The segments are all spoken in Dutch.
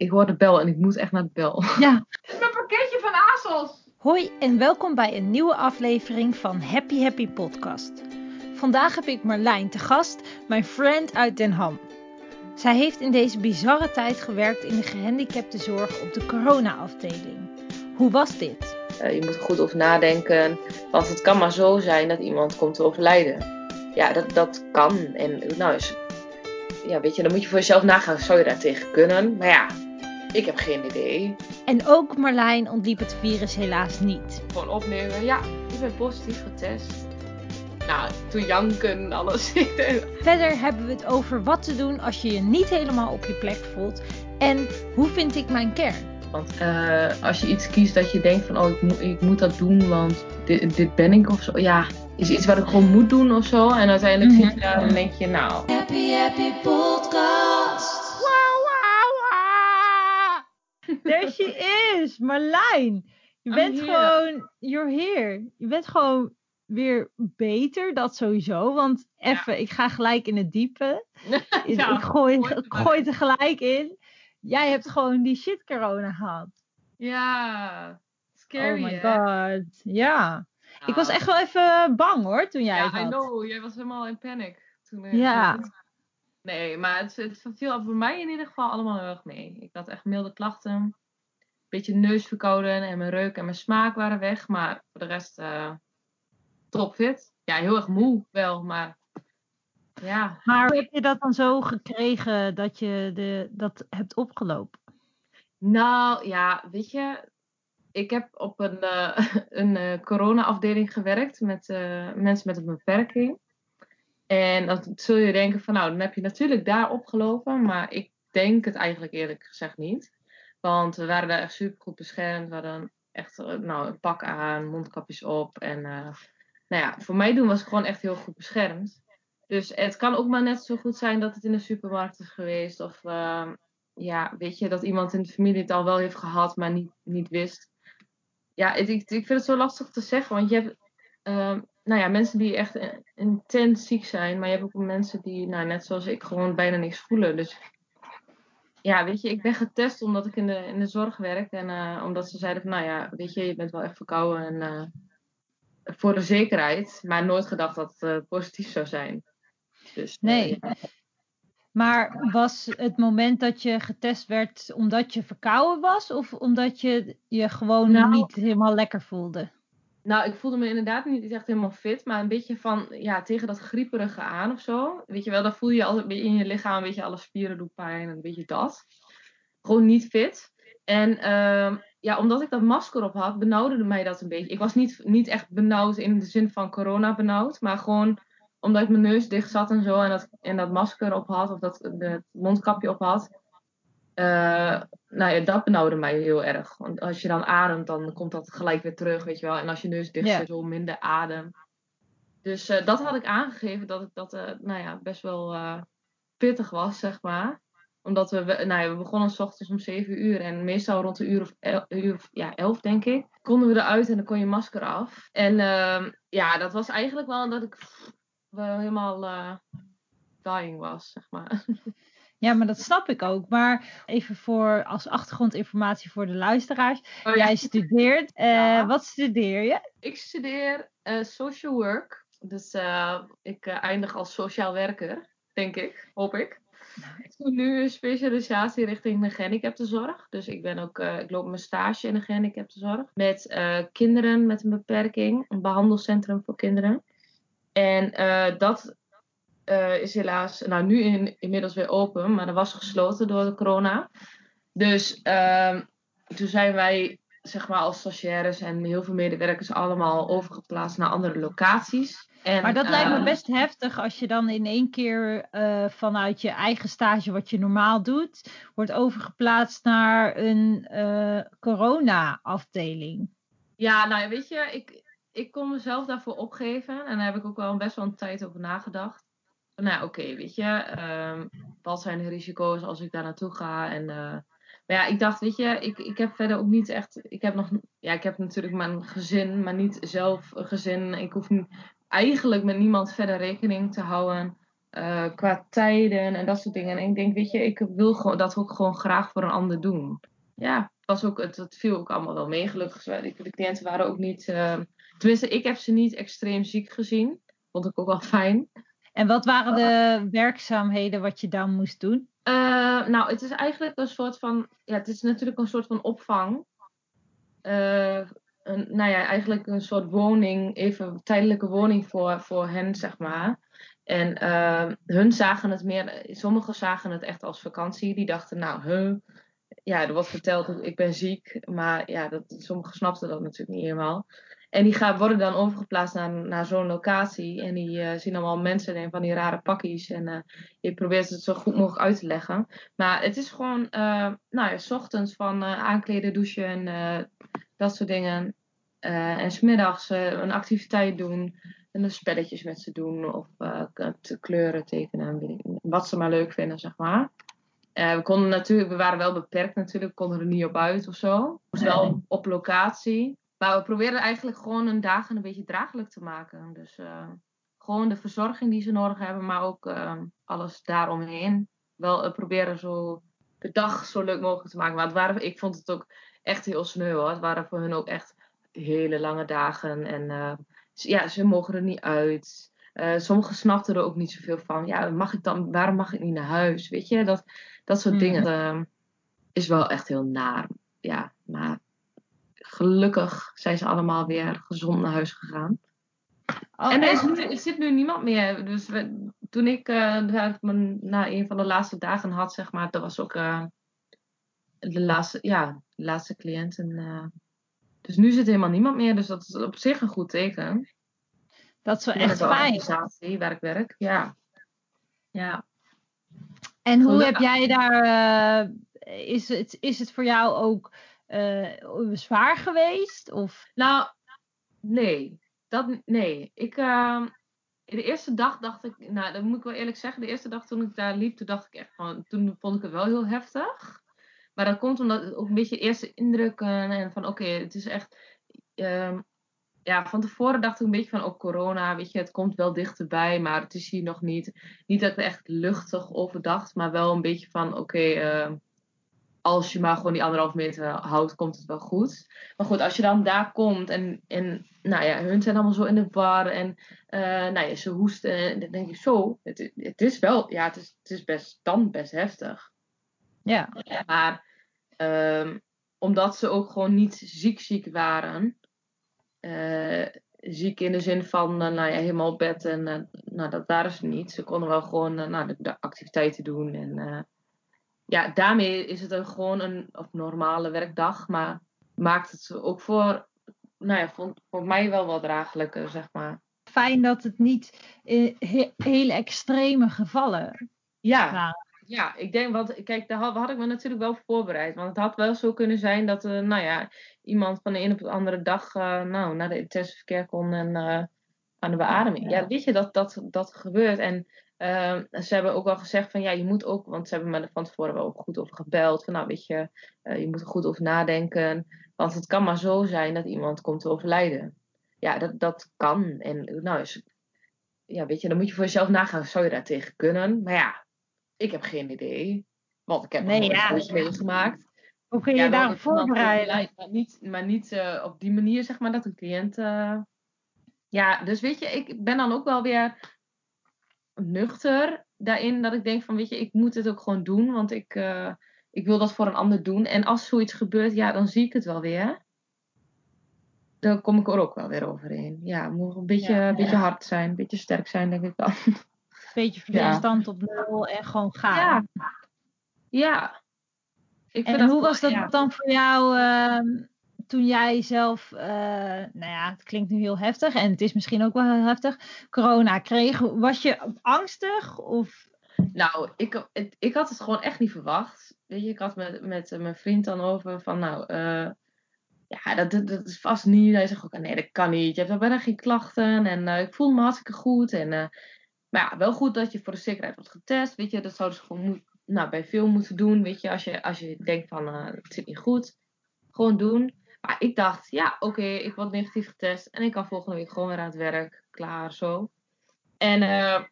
ik hoor de bel en ik moet echt naar de bel. Ja. Dit is mijn pakketje van ASOS. Hoi en welkom bij een nieuwe aflevering van Happy Happy Podcast. Vandaag heb ik Marlijn te gast, mijn friend uit Den Ham. Zij heeft in deze bizarre tijd gewerkt in de gehandicaptenzorg op de corona-afdeling. Hoe was dit? Uh, je moet er goed over nadenken, want het kan maar zo zijn dat iemand komt te overlijden. Ja, dat, dat kan. En nou is, ja, weet je, dan moet je voor jezelf nagaan, zou je daar tegen kunnen? Maar ja, ik heb geen idee. En ook Marlijn ontliep het virus helaas niet. Gewoon opnemen, ja, ik ben positief getest. Nou, toen janken, alles. Verder hebben we het over wat te doen als je je niet helemaal op je plek voelt. En hoe vind ik mijn kern? Want uh, als je iets kiest dat je denkt van, oh, ik, moet, ik moet dat doen, want dit, dit ben ik of zo. Ja, is iets wat ik gewoon moet doen of zo. En uiteindelijk zit je daar en denk je, nou... Happy Happy Podcast. There she is, Marlijn. Je bent gewoon, you're here. Je bent gewoon weer beter, dat sowieso. Want even, ik ga gelijk in het diepe. ja, ik gooi, ik gooi er gelijk in. Jij hebt gewoon die shit corona gehad. Ja, scary Oh my god, ja. Ik was echt wel even bang hoor, toen jij ja, het had. I know. Jij was helemaal in panic. Toen ik ja. Nee, maar het, het viel voor mij in ieder geval allemaal heel erg mee. Ik had echt milde klachten. Beetje neusverkouden en mijn reuk en mijn smaak waren weg. Maar voor de rest uh, topfit. Ja, heel erg moe wel, maar ja. Maar hoe heb je dat dan zo gekregen dat je de, dat hebt opgelopen? Nou ja, weet je, ik heb op een, uh, een uh, corona-afdeling gewerkt met uh, mensen met een beperking. En dan zul je denken van nou, dan heb je natuurlijk daar opgelopen. Maar ik denk het eigenlijk eerlijk gezegd niet. Want we waren daar echt super goed beschermd. We hadden echt nou, een pak aan, mondkapjes op. En nou ja, voor mij doen was ik gewoon echt heel goed beschermd. Dus het kan ook maar net zo goed zijn dat het in de supermarkt is geweest. Of ja, weet je, dat iemand in de familie het al wel heeft gehad, maar niet, niet wist ja, ik, ik vind het zo lastig te zeggen. Want je hebt uh, nou ja, mensen die echt intens ziek zijn. Maar je hebt ook mensen die, nou, net zoals ik, gewoon bijna niks voelen. Dus ja, weet je, ik ben getest omdat ik in de, in de zorg werk. En uh, omdat ze zeiden van, nou ja, weet je, je bent wel echt verkouden. En uh, voor de zekerheid. Maar nooit gedacht dat het positief zou zijn. Dus, nee. Ja. Maar was het moment dat je getest werd omdat je verkouden was? Of omdat je je gewoon nou, niet helemaal lekker voelde? Nou, ik voelde me inderdaad niet echt helemaal fit. Maar een beetje van, ja, tegen dat grieperige aan of zo. Weet je wel, dan voel je altijd in je lichaam een beetje alle spieren doen pijn. En een beetje dat. Gewoon niet fit. En uh, ja, omdat ik dat masker op had, benauwde mij dat een beetje. Ik was niet, niet echt benauwd in de zin van corona benauwd. Maar gewoon omdat ik mijn neus dicht zat en zo en dat, en dat masker op had of dat het mondkapje op had. Uh, nou ja, dat benauwde mij heel erg. Want als je dan ademt, dan komt dat gelijk weer terug, weet je wel. En als je neus dicht zit, zo minder adem. Dus uh, dat had ik aangegeven dat het dat, uh, nou ja, best wel pittig was, zeg maar. Omdat we, nou ja, we begonnen s ochtends om 7 uur en meestal rond de uur of, el, uur of ja, 11, denk ik, konden we eruit en dan kon je masker af. En ja, dat was eigenlijk wel dat ik wel helemaal dying was, zeg maar. Ja, maar dat snap ik ook. Maar even voor als achtergrondinformatie voor de luisteraars. Oh, ja. Jij studeert. Uh, ja. Wat studeer je? Ik studeer uh, social work. Dus ik eindig als sociaal werker, denk ik, hoop ik. Ik doe nu een specialisatie richting de gehandicaptenzorg. Dus ik ben ook, ik loop mijn stage in de gehandicaptenzorg. Met kinderen met een beperking. Een behandelcentrum voor kinderen. En uh, dat uh, is helaas, nou nu in, inmiddels weer open, maar dat was gesloten door de corona. Dus uh, toen zijn wij, zeg maar als stagiaires en heel veel medewerkers allemaal overgeplaatst naar andere locaties. En, maar dat uh, lijkt me best heftig als je dan in één keer uh, vanuit je eigen stage, wat je normaal doet, wordt overgeplaatst naar een uh, corona-afdeling. Ja, nou weet je, ik, ik kon mezelf daarvoor opgeven. En daar heb ik ook wel best wel een tijd over nagedacht. Nou, oké, weet je, um, wat zijn de risico's als ik daar naartoe ga? En, uh, maar ja, ik dacht, weet je, ik, ik heb verder ook niet echt. Ik heb nog, ja, ik heb natuurlijk mijn gezin, maar niet zelf gezin. Ik hoef niet, eigenlijk met niemand verder rekening te houden. eh, qua tijden en dat soort dingen. En ik denk, weet je, ik wil gewoon, dat ook gewoon graag voor een ander doen. Ja, was ook, het, het viel ook allemaal wel mee, gelukkig. De, cliënten waren ook niet... Uh, tenminste, ik heb ze niet extreem ziek gezien. Vond ik ook wel fijn. En wat waren de werkzaamheden wat je dan moest doen? Uh, nou, het is eigenlijk een soort van... Ja, het is natuurlijk een soort van opvang. Uh, een, nou ja, eigenlijk een soort woning, even tijdelijke woning voor, voor hen, zeg maar. En uh, hun zagen het meer, sommigen zagen het echt als vakantie. Die dachten, nou, huh, ja, er wordt verteld dat ik ben ziek. Maar ja, dat, sommigen snapten dat natuurlijk niet helemaal. En die gaan, worden dan overgeplaatst naar, naar zo'n locatie. En die uh, zien allemaal mensen in van die rare pakjes. En uh, je probeert het zo goed mogelijk uit te leggen. Maar het is gewoon, uh, nou ja, s ochtends van aankleden, douchen en dat soort dingen. en smiddags een activiteit doen. En dan spelletjes met ze doen. Of te kleuren tekenen. Wat ze maar leuk vinden, zeg maar. we konden natuurlijk, we waren wel beperkt natuurlijk. We konden er niet op uit of zo. Dus wel op locatie. Maar we proberen eigenlijk gewoon hun dagen een beetje draaglijk te maken. Dus uh, gewoon de verzorging die ze nodig hebben, maar ook uh, alles daaromheen. Wel uh, proberen zo de dag zo leuk mogelijk te maken. Waren, ik vond het ook echt heel sneu hoor. Het waren voor hun ook echt hele lange dagen. En ja, ze mogen er niet uit. sommigen snapten er ook niet zoveel van. Ja, mag ik dan, waarom mag ik niet naar huis? Weet je, dat, dat soort mm. dingen is wel echt heel naar. Ja, maar gelukkig zijn ze allemaal weer gezond naar huis gegaan. Oh, en er, is nu, er zit nu niemand meer. Dus we, toen ik uh, na een van de laatste dagen had, zeg maar, dat was ook uh, de laatste, ja, de laatste cliënt. En, uh, dus nu zit helemaal niemand meer. Dus dat is op zich een goed teken. Dat is wel echt fijn. organisatie waar ik werk, ja. Ja. En hoe heb jij daar, is, het, is het voor jou ook uh, zwaar geweest? Of? Nou, nee. Dat, nee. Ik, uh, de eerste dag dacht ik, nou, dat moet ik wel eerlijk zeggen. De eerste dag toen ik daar liep, toen dacht ik echt van, toen vond ik het wel heel heftig. Maar dat komt omdat het ook een beetje eerste indrukken en van, oké, het is echt. Uh, ja, van tevoren dacht ik een beetje van, oh, corona, weet je, het komt wel dichterbij, maar het is hier nog niet. Niet dat ik echt luchtig over dacht, maar wel een beetje van, oké, ehm, als je maar gewoon die anderhalf meter houdt, komt het wel goed. Maar goed, als je dan daar komt en, en nou ja, hun zijn allemaal zo in de war en uh, nou ja, ze hoesten. En dan denk je zo, het, het is wel, ja, het is, het is best, dan best heftig. Ja. Maar um, omdat ze ook gewoon niet ziek ziek waren. Uh, ziek in de zin van, uh, nou ja, helemaal op bed en nou, dat waren ze niet. Ze konden wel gewoon nou, de, de, activiteiten doen en ja, daarmee is het een, gewoon een of normale werkdag. Maar maakt het ook voor, nou ja, voor, voor mij wel wat draaglijker, zeg maar. Fijn dat het niet he, hele extreme gevallen ja. waren. Ja, ik denk, want kijk, daar had, had, ik me natuurlijk wel voorbereid. Want het had wel zo kunnen zijn dat, uh, nou ja, iemand van de een op de andere dag, uh, nou, naar de intensive care kon en uh, aan de beademing. Ja. ja, weet je, dat, dat, dat gebeurt. En Uh, ze hebben ook al gezegd van ja, je moet ook, want ze hebben me er van tevoren wel ook goed over gebeld. Van nou, weet je, uh, je moet er goed over nadenken. Want het kan maar zo zijn dat iemand komt te overlijden. Ja, dat, dat kan. En nou, is, ja, weet je, dan moet je voor jezelf nagaan, zou je daar tegen kunnen? Maar ja, ik heb geen idee. Want ik heb nee, nog nooit ja. meegemaakt. Hoe kun je ja, daarop voorbereiden? Maar niet, maar niet uh, op die manier, zeg maar, dat een cliënt. ja, dus weet je, ik ben dan ook wel weer nuchter daarin dat ik denk van weet je, ik moet het ook gewoon doen, want ik, uh, ik wil dat voor een ander doen. En als zoiets gebeurt, ja, dan zie ik het wel weer. Dan kom ik er ook wel weer overheen. Ja, moet een beetje, ja, beetje hard zijn, een beetje sterk zijn, denk ik dan. Beetje verstand ja. op nul en gewoon gaan. Ja. ja. Ik en hoe was dat dan voor jou? Uh, toen jij zelf, uh, nou ja, het klinkt nu heel heftig en het is misschien ook wel heel heftig, corona kreeg, was je angstig of? Nou, ik, ik had het gewoon echt niet verwacht. Weet je, ik had met, met mijn vriend dan over van, nou, uh, ja, dat, dat, is vast niet. Hij zegt ook, nee, dat kan niet. Je hebt bijna geen klachten en ik voel me hartstikke goed. En, maar ja, wel goed dat je voor de zekerheid wordt getest. Weet je, dat zouden ze gewoon nou, bij veel moeten doen. Weet je, als je, als je denkt van, het zit niet goed, gewoon doen. Maar ik dacht, ja, oké, ik word negatief getest en ik kan volgende week gewoon weer aan het werk, klaar, zo. En uh,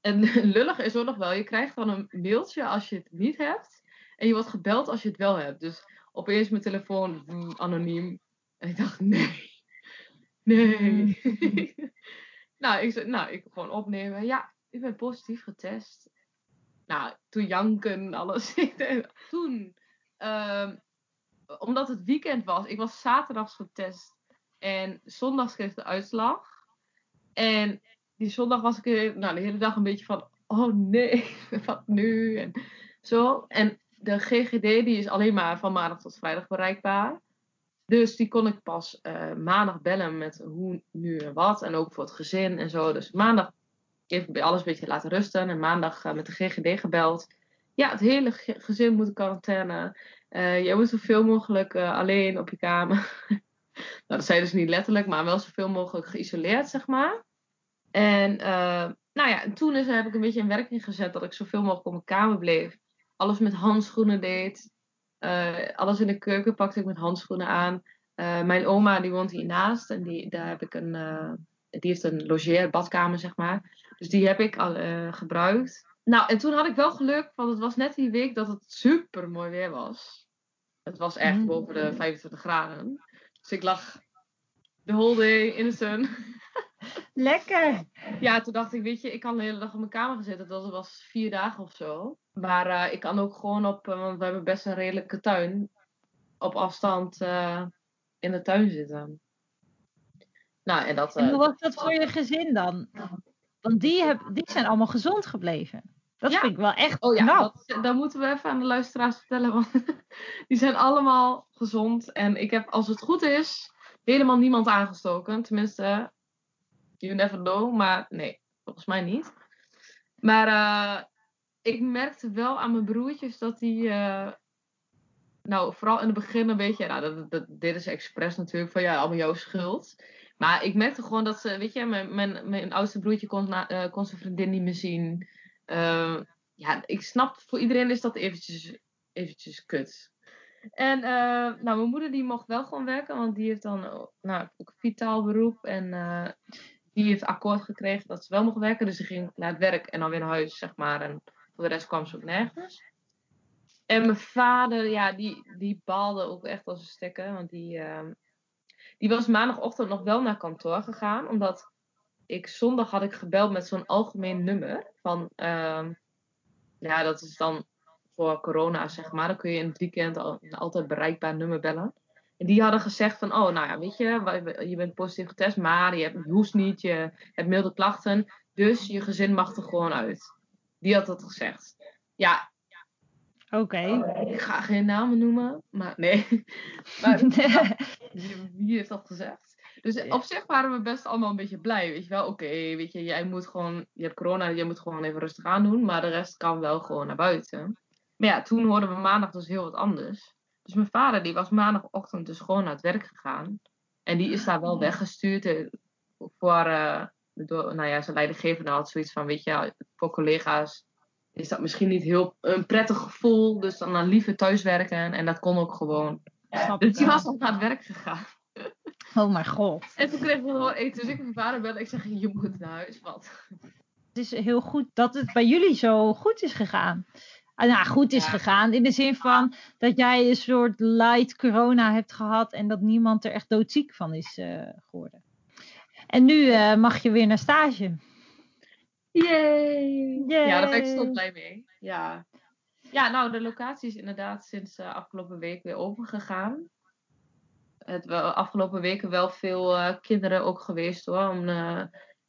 En lullig is ook nog wel, je krijgt dan een mailtje als je het niet hebt. En je wordt gebeld als je het wel hebt. Dus opeens mijn telefoon mm, anoniem. En ik dacht, nee. Nee. nou, ik zei, nou, ik gewoon opnemen. Ja, ik ben positief getest. Nou, toen janken, alles. toen, ehm, omdat het weekend was, ik was zaterdags getest. En zondags kreeg de uitslag. En die zondag was ik nou, de hele dag een beetje van, oh nee, wat nu? En zo. En de GGD die is alleen maar van maandag tot vrijdag bereikbaar. Dus die kon ik pas uh, maandag bellen met hoe, nu en wat. En ook voor het gezin en zo. Dus maandag even alles een beetje laten rusten. En maandag uh, met de GGD gebeld. Ja, het hele gezin moet in quarantaine. Uh, jij moet zoveel mogelijk alleen op je kamer. nou, dat zei dus niet letterlijk, maar wel zoveel mogelijk geïsoleerd, zeg maar. En nou ja, en toen is, heb ik een beetje in werking gezet dat ik zoveel mogelijk op mijn kamer bleef. Alles met handschoenen deed. Alles in de keuken pakte ik met handschoenen aan. Mijn oma die woont hiernaast en die, daar heb ik een, die heeft een logeerbadkamer zeg maar. Dus die heb ik al gebruikt. Nou, en toen had ik wel geluk, want het was net die week dat het super mooi weer was. Het was echt mm. boven de 25 graden. Dus ik lag de whole day in de sun. Lekker! Ja, toen dacht ik, weet je, ik kan de hele dag op mijn kamer gezeten. Dat was vier dagen of zo. Maar uh, ik kan ook gewoon op, uh, want we hebben best een redelijke tuin, op afstand uh, in de tuin zitten. Nou, en, dat, en hoe was dat voor je gezin dan? Want die, heb, die zijn allemaal gezond gebleven. Dat vind ik wel echt oh, ja, Dat, dat moeten we even aan de luisteraars vertellen. Want die zijn allemaal gezond. En ik heb, als het goed is, helemaal niemand aangestoken. Tenminste, you never know. Maar nee, volgens mij niet. Maar uh, ik merkte wel aan mijn broertjes dat die. Uh, nou, vooral in het begin een beetje. Nou, dat, dat, dit is expres natuurlijk van ja, allemaal jouw schuld. Maar ik merkte gewoon dat ze, weet je, mijn, mijn, mijn oudste broertje kon, uh, kon zijn vriendin niet meer zien. Uh, ja, ik snap, voor iedereen is dat eventjes, eventjes kut. En uh, nou, mijn moeder die mocht wel gewoon werken, want die heeft dan nou, ook vitaal beroep. En die heeft akkoord gekregen dat ze wel mocht werken. Dus ze ging naar het werk en dan weer naar huis, zeg maar. En voor de rest kwam ze ook nergens. En mijn vader, ja, die, die baalde ook echt als een stekker. Want die, die was maandagochtend nog wel naar kantoor gegaan. Omdat ik zondag had ik gebeld met zo'n algemeen nummer. Van, uh, ja, dat is dan voor corona, zeg maar. Dan kun je in het weekend al, een altijd bereikbaar nummer bellen. En die hadden gezegd van, oh, nou ja, weet je, je bent positief getest, maar je, hebt, je hoest niet, je hebt milde klachten. Dus je gezin mag er gewoon uit. Die had dat gezegd. Ja. Oké. Ik ga geen namen noemen, maar nee. maar, wie heeft dat gezegd? Dus op zich waren we best allemaal een beetje blij, weet je wel. Oké, weet je, jij moet gewoon, je hebt corona, jij moet gewoon even rustig aan doen. Maar de rest kan wel gewoon naar buiten. Maar ja, toen hoorden we maandag dus heel wat anders. Dus mijn vader, die was maandagochtend dus gewoon naar het werk gegaan. En die is daar wel weggestuurd eh, voor... Uh, door, nou ja, zijn leidinggevende had zoiets van, weet je, voor collega's is dat misschien niet heel een prettig gevoel. Dus dan, dan liever thuiswerken. En dat kon ook gewoon. Dus die was nog naar het werk gegaan. Oh mijn god. En toen kreeg ik wel eten. Dus ik mijn vader belde. Ik zeg, je moet naar huis. Wat? Het is heel goed dat het bij jullie zo goed is gegaan. Ah, nou, goed is gegaan. In de zin van dat jij een soort light corona hebt gehad. En dat niemand er echt doodziek van is uh, geworden. En nu uh, mag je weer naar stage. Yay! Ja, daar ben ik zo blij mee. Ja. Ja, nou, de locatie is inderdaad sinds uh, afgelopen week weer open gegaan. Het wel, afgelopen weken wel veel uh, kinderen ook geweest hoor. Om uh,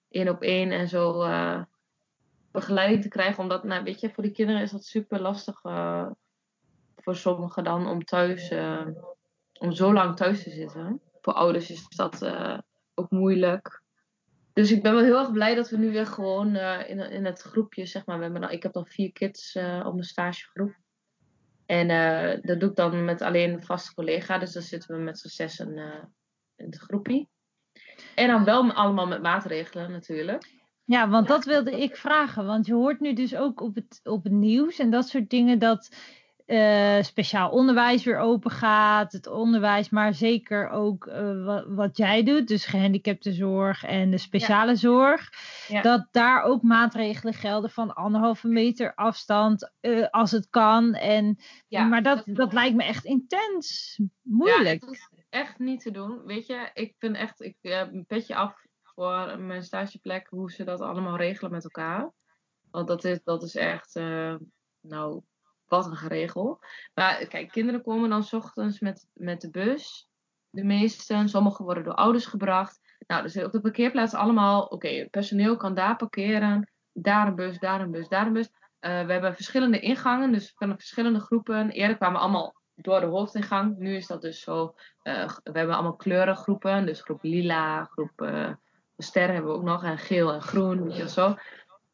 één op één en zo begeleiding te krijgen. Omdat, nou, weet je, voor die kinderen is dat super lastig. voor sommigen dan om thuis, om zo lang thuis te zitten. Voor ouders is dat ook moeilijk. Dus ik ben wel heel erg blij dat we nu weer gewoon uh, in, in het groepje, zeg maar. We hebben, ik heb dan vier kids uh, op mijn stagegroep. En uh, dat doe ik dan met alleen een vaste collega. Dus dan zitten we met z'n zessen in het groepje. En dan wel allemaal met maatregelen natuurlijk. Ja, want dat wilde ik vragen. Want je hoort nu dus ook op het, op het nieuws en dat soort dingen dat eh, speciaal onderwijs weer open gaat. Het onderwijs, maar zeker ook eh, wat, wat, jij doet, dus gehandicaptenzorg en de speciale zorg. Ja. Dat daar ook maatregelen gelden van anderhalve meter afstand uh, als het kan. En, ja, maar dat, dat, lijkt me echt intens moeilijk. Ja, het is echt niet te doen. Weet je, ik vind echt, ik heb een petje af voor mijn stageplek, hoe ze dat allemaal regelen met elkaar. Want dat is, dat is echt, nou, wat een geregel. Maar kijk, kinderen komen dan s ochtends met, met de bus. De meesten, sommigen worden door ouders gebracht. Nou, dus op de parkeerplaats allemaal, oké, personeel kan daar parkeren. Daar een bus, daar een bus, daar een bus. Uh, we hebben verschillende ingangen, dus van verschillende groepen. Eerder kwamen we allemaal door de hoofdingang. Nu is dat dus zo. Uh, we hebben allemaal kleurengroepen. Dus groep lila, groep sterren hebben we ook nog. En geel en groen, weet zo.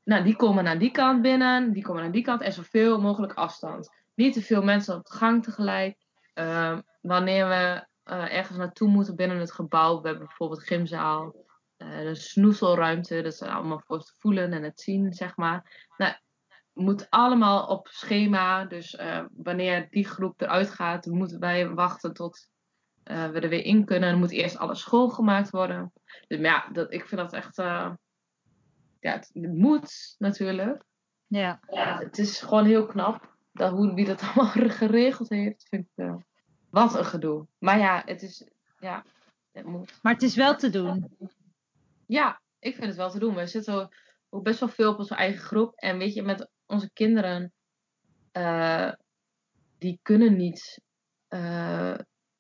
Nou, die komen naar die kant binnen, die komen naar die kant en zoveel mogelijk afstand. Niet te veel mensen op de gang tegelijk. Uh, wanneer we uh, ergens naartoe moeten binnen het gebouw, we hebben bijvoorbeeld gymzaal, uh, snoezelruimte, dat is allemaal voor het voelen en het zien, zeg maar. Nou, moet allemaal op schema, dus eh, wanneer die groep eruit gaat, moeten wij wachten tot we er weer in kunnen. Dan moet eerst alles schoongemaakt worden. Dus ja, dat, ik vind dat echt ja, het, moet natuurlijk. Ja. ja. Het is gewoon heel knap dat hoe, wie dat allemaal geregeld heeft. Vind ik, uh, wat een gedoe. Maar ja, het is. Ja, het moet. Maar het is wel te doen. Ja, ik vind het wel te doen. We zitten ook best wel veel op onze eigen groep. En weet je, met onze kinderen. Uh, die kunnen niet. Uh,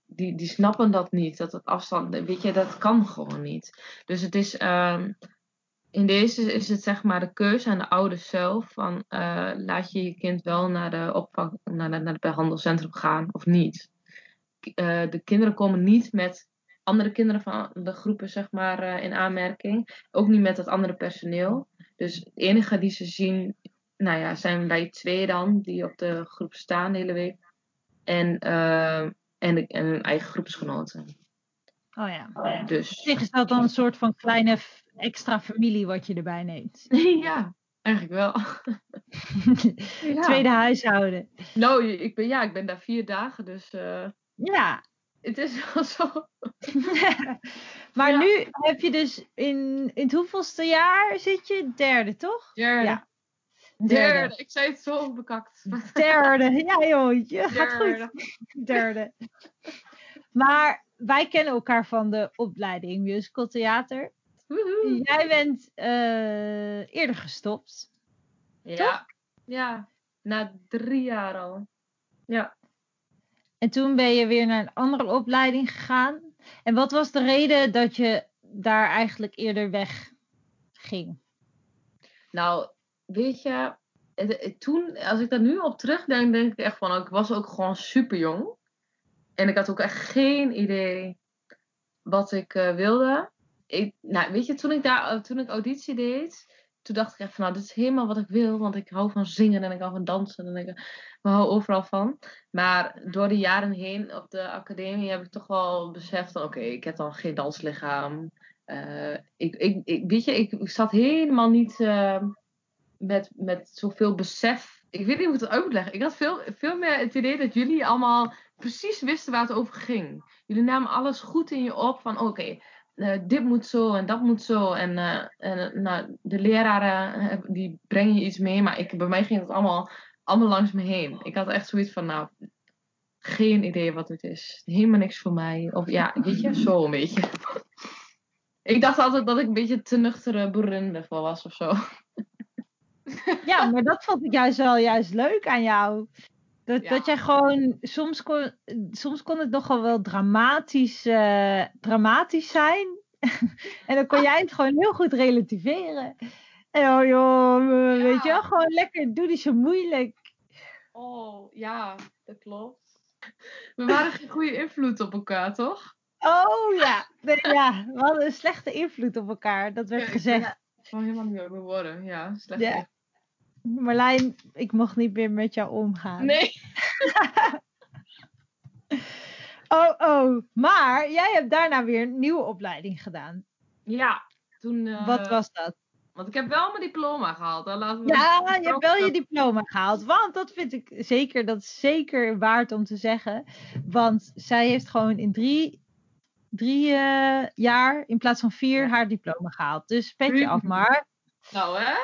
die, die snappen dat niet. Dat het afstand. Weet je, dat kan gewoon niet. Dus het is. Uh, in deze is het zeg maar de keuze aan de ouders zelf van uh, laat je je kind wel naar de opvang, naar, de, naar het behandelcentrum gaan of niet. Uh, de kinderen komen niet met andere kinderen van de groepen zeg maar uh, in aanmerking, ook niet met het andere personeel. Dus het enige die ze zien, nou ja, zijn wij twee dan die op de groep staan de hele week en en, de, en hun eigen groepsgenoten. Oh ja. Dus. Is dat dan een soort van kleine extra familie wat je erbij neemt. ja, eigenlijk wel. Tweede huishouden. Nou, ik ben, ja, ik ben daar vier dagen, dus... Uh, ja. Het is wel zo. maar nu heb je dus in, in het hoeveelste jaar zit je? Derde, toch? Derde. Ja. Derde. Derde. Ik zei het zo bekakt. Derde. Ja joh, je gaat goed. Derde. Maar wij kennen elkaar van de opleiding musical theater. Jij bent uh, eerder gestopt. Ja. Toch? Ja, na drie jaar al. Ja. En toen ben je weer naar een andere opleiding gegaan. En wat was de reden dat je daar eigenlijk eerder weg ging? Nou, weet je, toen, als ik daar nu op terugdenk, denk ik echt van, ik was ook gewoon super jong. En ik had ook echt geen idee wat ik uh, wilde nou, weet je, toen ik daar, eh, toen ik auditie deed, toen dacht ik echt van, nou, dit is helemaal wat ik wil, want ik hou van zingen en ik hou van dansen en ik, hou overal van. Maar door de jaren heen op de academie heb ik toch wel beseft van, oké, ik heb dan geen danslichaam. Uh, ik, ik, weet je, ik zat helemaal niet uh, met, met zoveel besef. Ik weet niet hoe ik het uit moet leggen. Ik had veel, veel meer het idee dat jullie allemaal precies wisten waar het over ging. Jullie namen alles goed in je op van, oké, uh, dit moet zo en dat moet zo. En, uh, en nou, de leraren die brengen je iets mee, maar ik, bij mij ging het allemaal, allemaal langs me heen. Ik had echt zoiets van, nou, geen idee wat het is. Helemaal niks voor mij. Of ja, weet je, zo een beetje. ik dacht altijd dat ik een beetje te nuchtere boerin ervoor was of zo. ja, maar dat vond ik juist wel juist leuk aan jou. Dat, dat jij gewoon, soms kon, soms kon het nogal wel dramatisch, uh, dramatisch zijn. en dan kon jij het gewoon heel goed relativeren. En oh joh, weet je wel, gewoon lekker, doe niet zo moeilijk. Oh, ja, dat klopt. We waren geen goede invloed op elkaar, toch? Oh ja, nee, ja, we hadden een slechte invloed op elkaar, dat werd gezegd. Gewoon helemaal niet meer worden, ja, slechte ja. Marlijn, ik mocht niet meer met jou omgaan. Nee. oh, oh. Maar jij hebt daarna weer een nieuwe opleiding gedaan. Ja. Toen, uh, Wat was dat? Want ik heb wel mijn diploma gehaald. Laten we ja, je hebt wel je diploma gehaald. Want dat vind ik zeker, dat is zeker waard om te zeggen. Want zij heeft gewoon in drie, drie uh, jaar in plaats van vier haar diploma gehaald. Dus petje af maar. Nou hè?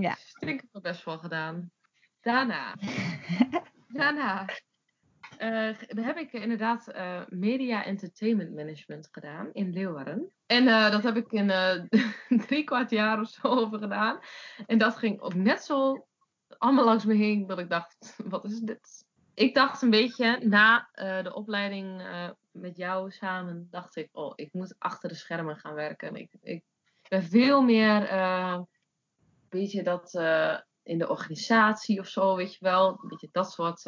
Ja. Ik heb er best wel gedaan. Daarna. Daarna uh, heb ik inderdaad uh, Media Entertainment Management gedaan in Leeuwarden. En uh, dat heb ik in drie kwart jaar of zo over gedaan. En dat ging ook net zo allemaal langs me heen dat ik dacht, wat is dit? Ik dacht een beetje na de opleiding met jou samen, dacht ik, oh, ik moet achter de schermen gaan werken. Ik, ik ben veel meer, weet je, dat in de organisatie of zo, weet je wel. Een beetje dat soort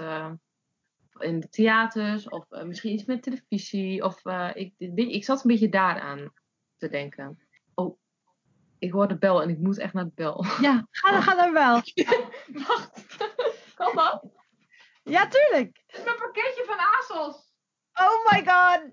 in de theaters of uh, misschien iets met televisie. Of uh, ik, ik zat een beetje daaraan te denken. Oh, ik hoor de bel en ik moet echt naar de bel. Ja, ga, ga naar de bel. Wacht, kan dat? Ja, tuurlijk. Het is mijn pakketje van ASOS. Oh my god.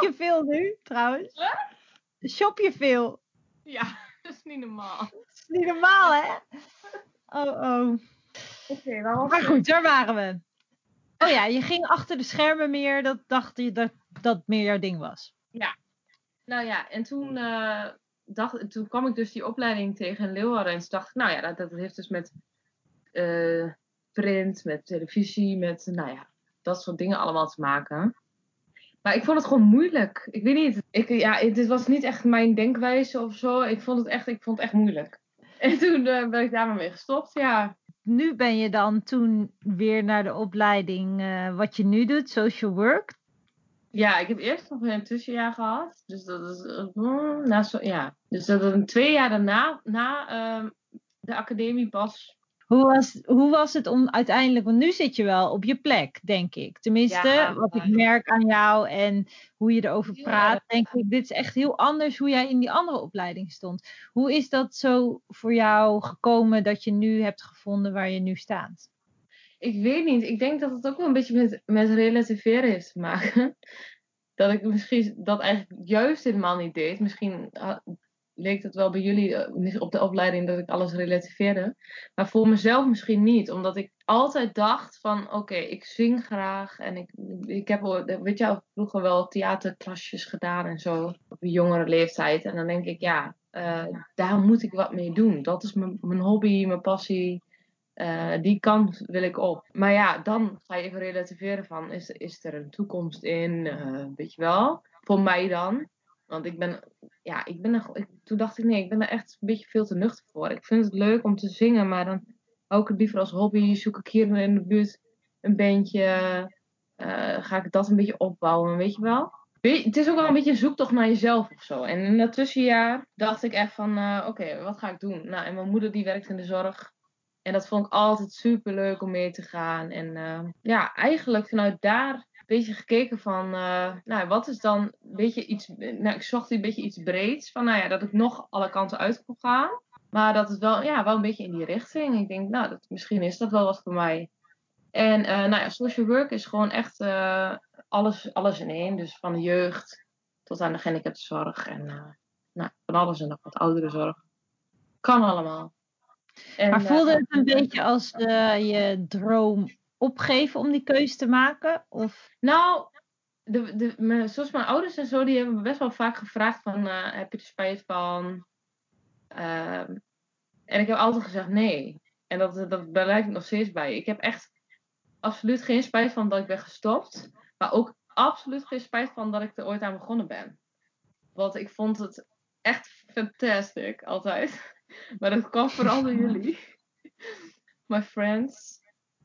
Je veel nu trouwens? Huh? Shop je veel? Ja, dat is niet normaal. Dat is niet normaal hè? Oh oh. Oké, okay, maar goed, daar waren we. Oh ja, je ging achter de schermen meer, dat dacht je dat dat meer jouw ding was. Ja. Nou ja, en toen, uh, dacht, toen kwam ik dus die opleiding tegen in Leeuwarden. En toen dacht ik, nou ja, dat, dat heeft dus met uh, print, met televisie, met nou ja, dat soort dingen allemaal te maken. Maar ik vond het gewoon moeilijk. Ik weet niet. Ik, ja, dit was niet echt mijn denkwijze of zo. Ik vond het echt, ik vond het echt moeilijk. En toen uh, ben ik daar maar mee gestopt, ja. Nu ben je dan toen weer naar de opleiding uh, wat je nu doet, social work. Ja, ik heb eerst nog een tussenjaar gehad. Dus dat is, uh, na zo, ja. Dus dat een twee jaar daarna, na ehm, de academie pas hoe was, hoe was het om uiteindelijk, want nu zit je wel op je plek, denk ik. Tenminste, ja, wat ik merk aan jou en hoe je erover praat, denk ik, dit is echt heel anders hoe jij in die andere opleiding stond. Hoe is dat zo voor jou gekomen dat je nu hebt gevonden waar je nu staat? Ik weet niet. Ik denk dat het ook wel een beetje met, met relativeren heeft te maken. Dat ik misschien dat eigenlijk juist helemaal niet deed. Misschien leek het wel bij jullie eh, op de opleiding dat ik alles relativeerde. Maar voor mezelf misschien niet. Omdat ik altijd dacht van oké, ik zing graag. En ik, ik heb weet je vroeger wel theaterklasjes gedaan en zo. Op een jongere leeftijd. En dan denk ik ja, uh, daar moet ik wat mee doen. Dat is mijn, mijn hobby, mijn passie. Uh, die kant wil ik op. Maar ja, dan ga je even relativeren van is, is er een toekomst in? Weet je wel? Voor mij dan. Want ik ben, ja, ik ben er, ik, toen dacht ik nee, ik ben er echt een beetje veel te nuchter voor. Ik vind het leuk om te zingen, maar dan hou ik het liever als hobby. Zoek ik hier in de buurt een bandje, uh, ga ik dat een beetje opbouwen, weet je wel. Het is ook wel een beetje een zoektocht naar jezelf of zo. En in dat tussenjaar dacht ik echt van, uh, oké, wat ga ik doen? Nou, en mijn moeder die werkt in de zorg. En dat vond ik altijd super leuk om mee te gaan. En uh, ja, eigenlijk vanuit daar beetje gekeken van, uh, nou, wat is dan een beetje iets, nou, ik zocht een beetje iets breeds, van nou ja, dat ik nog alle kanten uit kon gaan. Maar dat het wel, ja, wel een beetje in die richting. Ik denk, nou, dat, misschien is dat wel wat voor mij. En uh, nou ja, social work is gewoon echt uh, alles, alles in één. Dus van de jeugd tot aan de gehandicaptenzorg en nou, van alles en nog wat oudere zorg. Kan allemaal. En, maar voelde het een beetje als je droom opgeven om die keuze te maken? Of? Nou, de, de, mijn, zoals mijn ouders en zo, die hebben me best wel vaak gevraagd van, uh, heb je er spijt van? Uh, en ik heb altijd gezegd nee. En dat, dat blijft nog steeds bij. Ik heb echt absoluut geen spijt van dat ik ben gestopt. Maar ook absoluut geen spijt van dat ik er ooit aan begonnen ben. Want ik vond het echt fantastisch altijd. Maar dat kwam vooral door jullie. My friends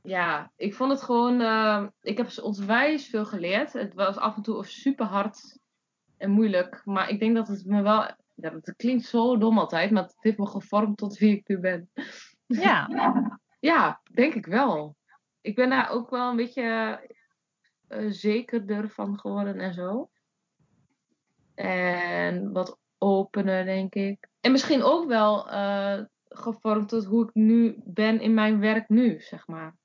ja, ik vond het gewoon. Uh, ik heb wijs veel geleerd. Het was af en toe super hard en moeilijk. Maar ik denk dat het me wel Ja, dat klinkt zo dom altijd, maar het heeft me gevormd tot wie ik nu ben. Ja. ja, denk ik wel. Ik ben daar ook wel een beetje uh, zekerder van geworden en zo. En wat opener, denk ik. En misschien ook wel uh, gevormd tot hoe ik nu ben in mijn werk nu, zeg maar.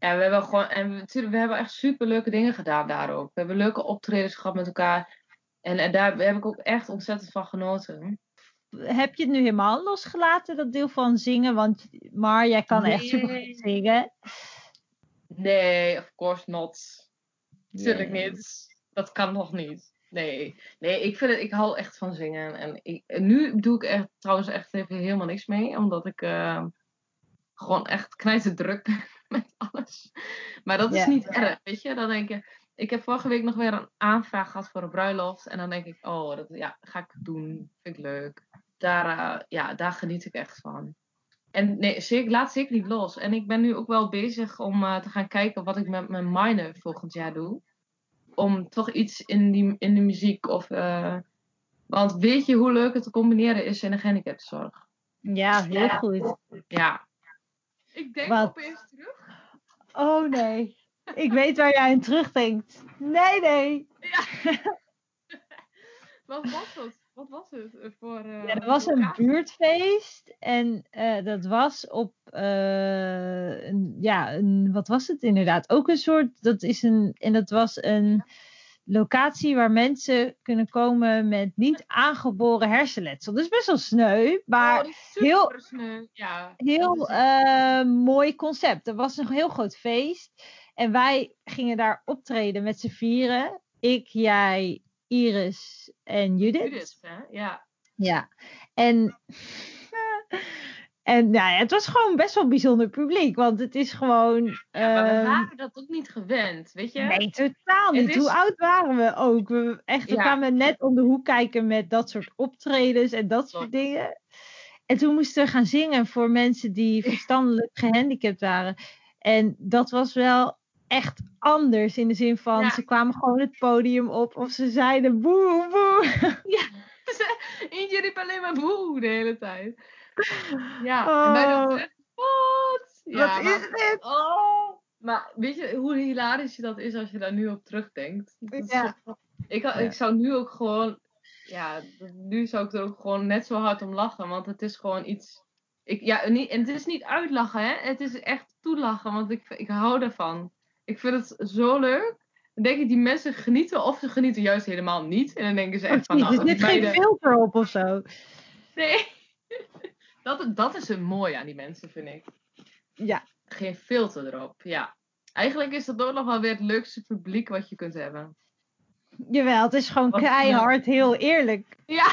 Ja, we hebben gewoon, en we, we hebben echt super leuke dingen gedaan daar ook. We hebben leuke optredens gehad met elkaar. En, en daar heb ik ook echt ontzettend van genoten. Heb je het nu helemaal losgelaten, dat deel van zingen? Want, maar jij kan echt super goed zingen. Nee, of course not. Tuurlijk niet. Dat kan nog niet. Nee, nee ik, vind het, ik hou echt van zingen. En ik, nu doe ik echt, trouwens echt even helemaal niks mee. Omdat ik uh, gewoon echt knijter druk ben met alles. Maar dat is niet erg, weet je. Dan denk je, ik heb vorige week nog weer een aanvraag gehad voor een bruiloft. En dan denk ik, oh, dat ja, ga ik doen. Vind ik leuk. Daar, uh, ja, daar geniet ik echt van. En nee, zeker, laat zeker niet los. En ik ben nu ook wel bezig om uh, te gaan kijken wat ik met mijn minor volgend jaar doe. Om toch iets in, die, in de muziek of... Uh, want weet je hoe leuk het te combineren is in de gehandicaptenzorg? Ja, heel goed. Ja. Ik denk wat? opeens terug. Oh nee. Ik weet waar jij aan terugdenkt. Nee, nee. Ja. wat was het? Wat was het voor. Uh, ja, er was een buurtfeest en uh, dat was op. Uh, een, ja, een, wat was het inderdaad? Ook een soort. Dat is een. En dat was een locatie waar mensen kunnen komen met niet aangeboren hersenletsel. Dus best wel sneu, maar oh, heel, sneu. Ja, heel mooi concept. Er was een heel groot feest en wij gingen daar optreden met z'n vieren. Ik, jij, Iris en Judith. Judith, hè? Ja. Ja. En, en nou ja, het was gewoon best wel bijzonder publiek. Want het is gewoon... Ja, maar we uh, waren dat ook niet gewend, weet je? Nee, totaal niet. Is... Hoe oud waren we ook? We, echt, we ja. kwamen net om de hoek kijken met dat soort optredens en dat soort dingen. En toen moesten we gaan zingen voor mensen die verstandelijk gehandicapt waren. En dat was wel echt anders. In de zin van, ja. ze kwamen gewoon het podium op of ze zeiden boe, boe. Ja, eentje riep alleen maar boe de hele tijd. Ja, oh. en wij dachten, wat? Ja, wat maar, is dit? Oh. Maar weet je hoe hilarisch dat is als je daar nu op terugdenkt? Ja. Ik, ik zou nu ook gewoon, ja, nu zou ik er ook gewoon net zo hard om lachen. Want het is gewoon iets... Ik, ja, niet, en het is niet uitlachen, hè? Het is echt toelachen, want ik, ik hou ervan. Ik vind het zo leuk. Dan denk ik, die mensen genieten of ze genieten juist helemaal niet. En dan denken ze echt van... Nou, er zit geen filter op of zo. Nee. Dat, dat is het mooie aan die mensen, vind ik. Ja. Geen filter erop, ja. Eigenlijk is dat ook nog wel weer het leukste publiek wat je kunt hebben. Jawel, het is gewoon wat, keihard, ja. heel eerlijk. Ja.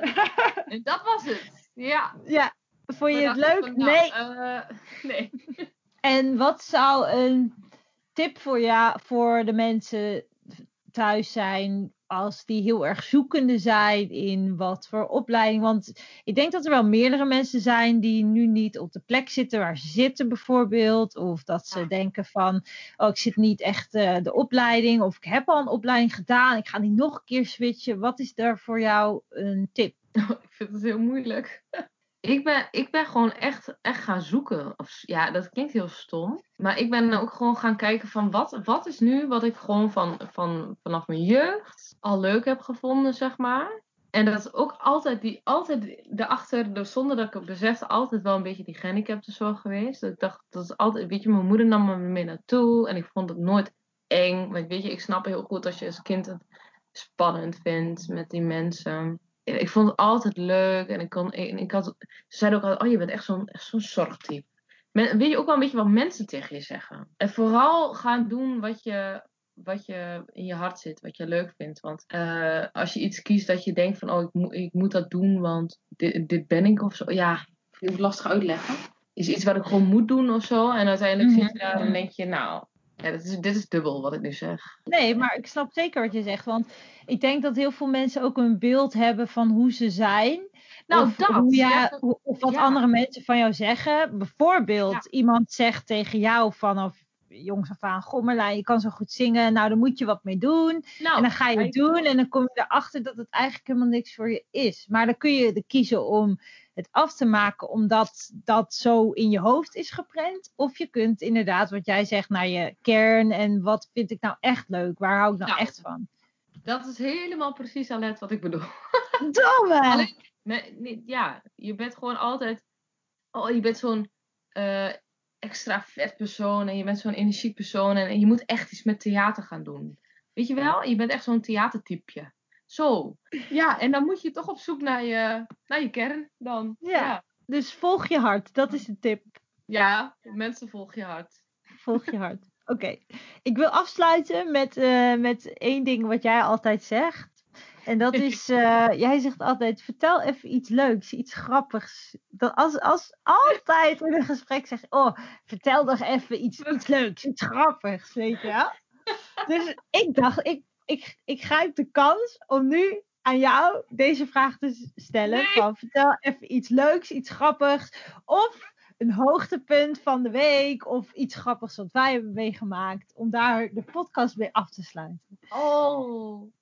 en dat was het. Ja. Ja. Vond je het leuk? Van, nou, nee. Uh, nee. en wat zou een tip voor, ja, voor de mensen thuis zijn als die heel erg zoekende zijn in wat voor opleiding. Want ik denk dat er wel meerdere mensen zijn die nu niet op de plek zitten waar ze zitten bijvoorbeeld. Of dat ze denken van, oh ik zit niet echt uh, de opleiding. Of ik heb al een opleiding gedaan, ik ga niet nog een keer switchen. Wat is daar voor jou een tip? ik vind het heel moeilijk. Ik ben, ik ben gewoon echt, echt gaan zoeken. Of, ja, dat klinkt heel stom. Maar ik ben ook gewoon gaan kijken van wat, wat is nu wat ik gewoon van, van, vanaf mijn jeugd al leuk heb gevonden, zeg maar. En dat is ook altijd, die, altijd daarachter, zonder dat ik het besefte, altijd wel een beetje die gehandicaptenzorg geweest. Dat ik dacht, dat is altijd, weet je, mijn moeder nam me mee naartoe. En ik vond het nooit eng. Want weet je, ik snap heel goed als je als kind het spannend vindt met die mensen ik vond het altijd leuk. En ik, kon, ik, ik had, ze zeiden ook altijd, oh je bent echt zo'n zo'n zorgtype. Men, weet je ook wel een beetje wat mensen tegen je zeggen. En vooral gaan doen wat je, wat je in je hart zit, wat je leuk vindt. Want uh, als je iets kiest dat je denkt van, oh ik, moet ik moet dat doen, want dit, dit ben ik of zo. Ja, ik het lastig uitleggen. Is iets wat ik gewoon moet doen of zo. En uiteindelijk mm -hmm. zit je daar en denk je, nou, ja, dit is, dit is dubbel wat ik nu zeg. Nee, maar ik snap zeker wat je zegt. Want ik denk dat heel veel mensen ook een beeld hebben van hoe ze zijn. Nou, of, dat. Hoe ja, of wat ja. andere mensen van jou zeggen. Bijvoorbeeld, ja. iemand zegt tegen jou vanaf jongs af aan, goh Marlijn, je kan zo goed zingen, nou dan moet je wat mee doen. Nou, en dan ga je het doen en dan kom je erachter dat het eigenlijk helemaal niks voor je is. Maar dan kun je er kiezen om het af te maken omdat dat zo in je hoofd is geprent. Of je kunt inderdaad, wat jij zegt, naar je kern en wat vind ik nou echt leuk, waar hou ik nou Nou, echt van. Dat is helemaal precies Alet wat ik bedoel. Domme! Alleen, nee, ja, je bent gewoon altijd. Oh, je bent zo'n eh, extra vet persoon en je bent zo'n energiek persoon en, en je moet echt iets met theater gaan doen. Weet je wel? Je bent echt zo'n theatertypje. Zo. Ja, en dan moet je toch op zoek naar je, naar je kern dan. Ja. ja. Dus volg je hart, dat is de tip. Ja, mensen volg je hart. Volg je hart. Oké, ik wil afsluiten met, eh, met één ding wat jij altijd zegt. En dat is, eh, jij zegt altijd, vertel even iets leuks, iets grappigs. Dat als, als altijd in een gesprek zeg je, oh, vertel toch even iets, iets leuks, iets grappigs, weet je wel. Dus ik dacht, ik, ik, ik grijp de kans om nu aan jou deze vraag te stellen. Nee. Van, vertel even iets leuks, iets grappigs. Of een hoogtepunt van de week. Of iets grappigs wat wij hebben meegemaakt. Om daar de podcast mee af te sluiten. Oh,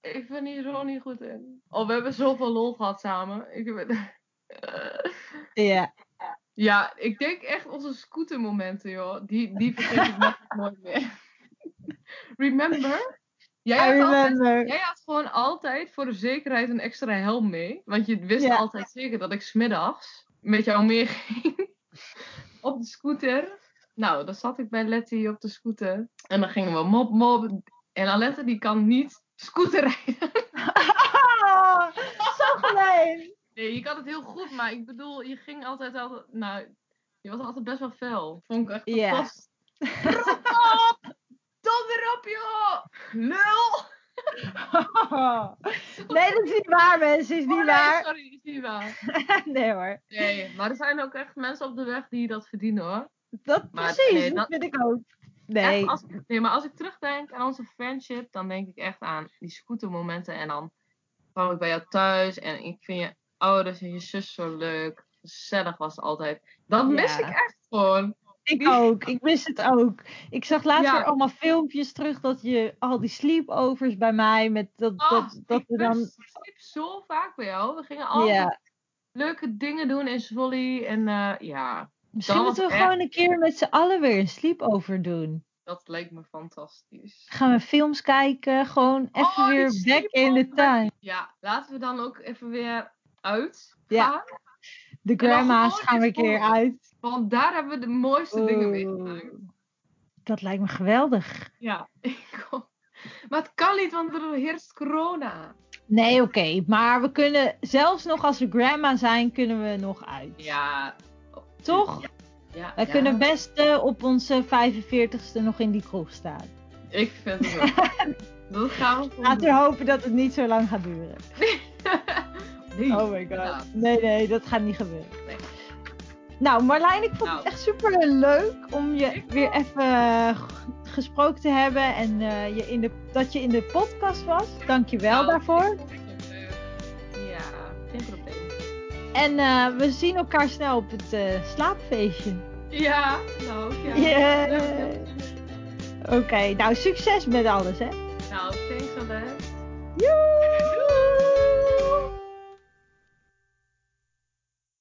ik ben hier zo niet goed in. Oh, we hebben zoveel lol gehad samen. Ik ben... Ja. Ja, ik denk echt onze scootermomenten, joh. Die, die vergeet ik nog nooit meer. Remember? Jij had, altijd, jij had gewoon altijd voor de zekerheid een extra helm mee. Want je wist Ja. altijd zeker dat ik smiddags met jou meeging. op de scooter. Nou, dan zat ik bij Letty op de scooter. En dan gingen we mop mop. En Alette die kan niet scooter rijden. Zo gemeen. Nee, je kan het heel goed, maar ik bedoel, je ging altijd altijd. Nou, je was altijd best wel fel. Vond ik echt Ja. fantastisch. Rot op! Donder op, joh! Lul! Nee, dat is niet waar, mensen. Is Oh, niet nee, waar. sorry, is niet waar. Nee hoor. Nee, maar er zijn ook echt mensen op de weg die dat verdienen hoor. Dat Maar, precies, nee, dat dat- vind ik ook. Echt, Nee. als, nee, maar als ik terugdenk aan onze friendship, dan denk ik echt aan die scootermomenten. En dan kwam ik bij jou thuis en ik vind je ouders en je zus zo leuk. Gezellig was het altijd. Dat mis ik echt gewoon. Ik ook. Ik mis het ook. Ik zag laatst Ja. weer allemaal filmpjes terug dat je al die sleepovers bij mij met dat, Oh, dat, dat ik we dan. sliep zo vaak bij jou. We gingen altijd Ja. leuke dingen doen in Zwolle. En eh, ja, Misschien moeten we echt- gewoon een keer met z'n allen weer een sleepover doen. dat leek me fantastisch. Gaan we films kijken, gewoon even Oh, die weer back in the time. Ja, laten we dan ook even weer uit Ja. De grandma's gaan we een keer uit. Want daar hebben we de mooiste dingen meegemaakt. Oeh. Dat lijkt me geweldig. Ja, ik ook. Maar het kan niet, want er heerst corona. Nee, oké. maar we kunnen, zelfs nog als we grandma zijn, kunnen we nog uit. Ja. Toch? ja ja. kunnen best eh, op onze 45ste nog in die kroeg staan. Ik vind het ook. Dat gaan we Laten we hopen dat het niet zo lang gaat duren. Oh my god. Nee, nee, dat gaat niet gebeuren. Nee. Nou, Marlijn, ik vond Nou. het echt super leuk om je weer even eh, gesproken te hebben en eh, je in de, dat je in de podcast was. Dank je wel Nou, daarvoor. Ja, geen probleem. En eh, we zien elkaar snel op het slaapfeestje. Ja, nou ja. Yeah. Oké, nou succes met alles hè. Nou, thanks Alette. Joe!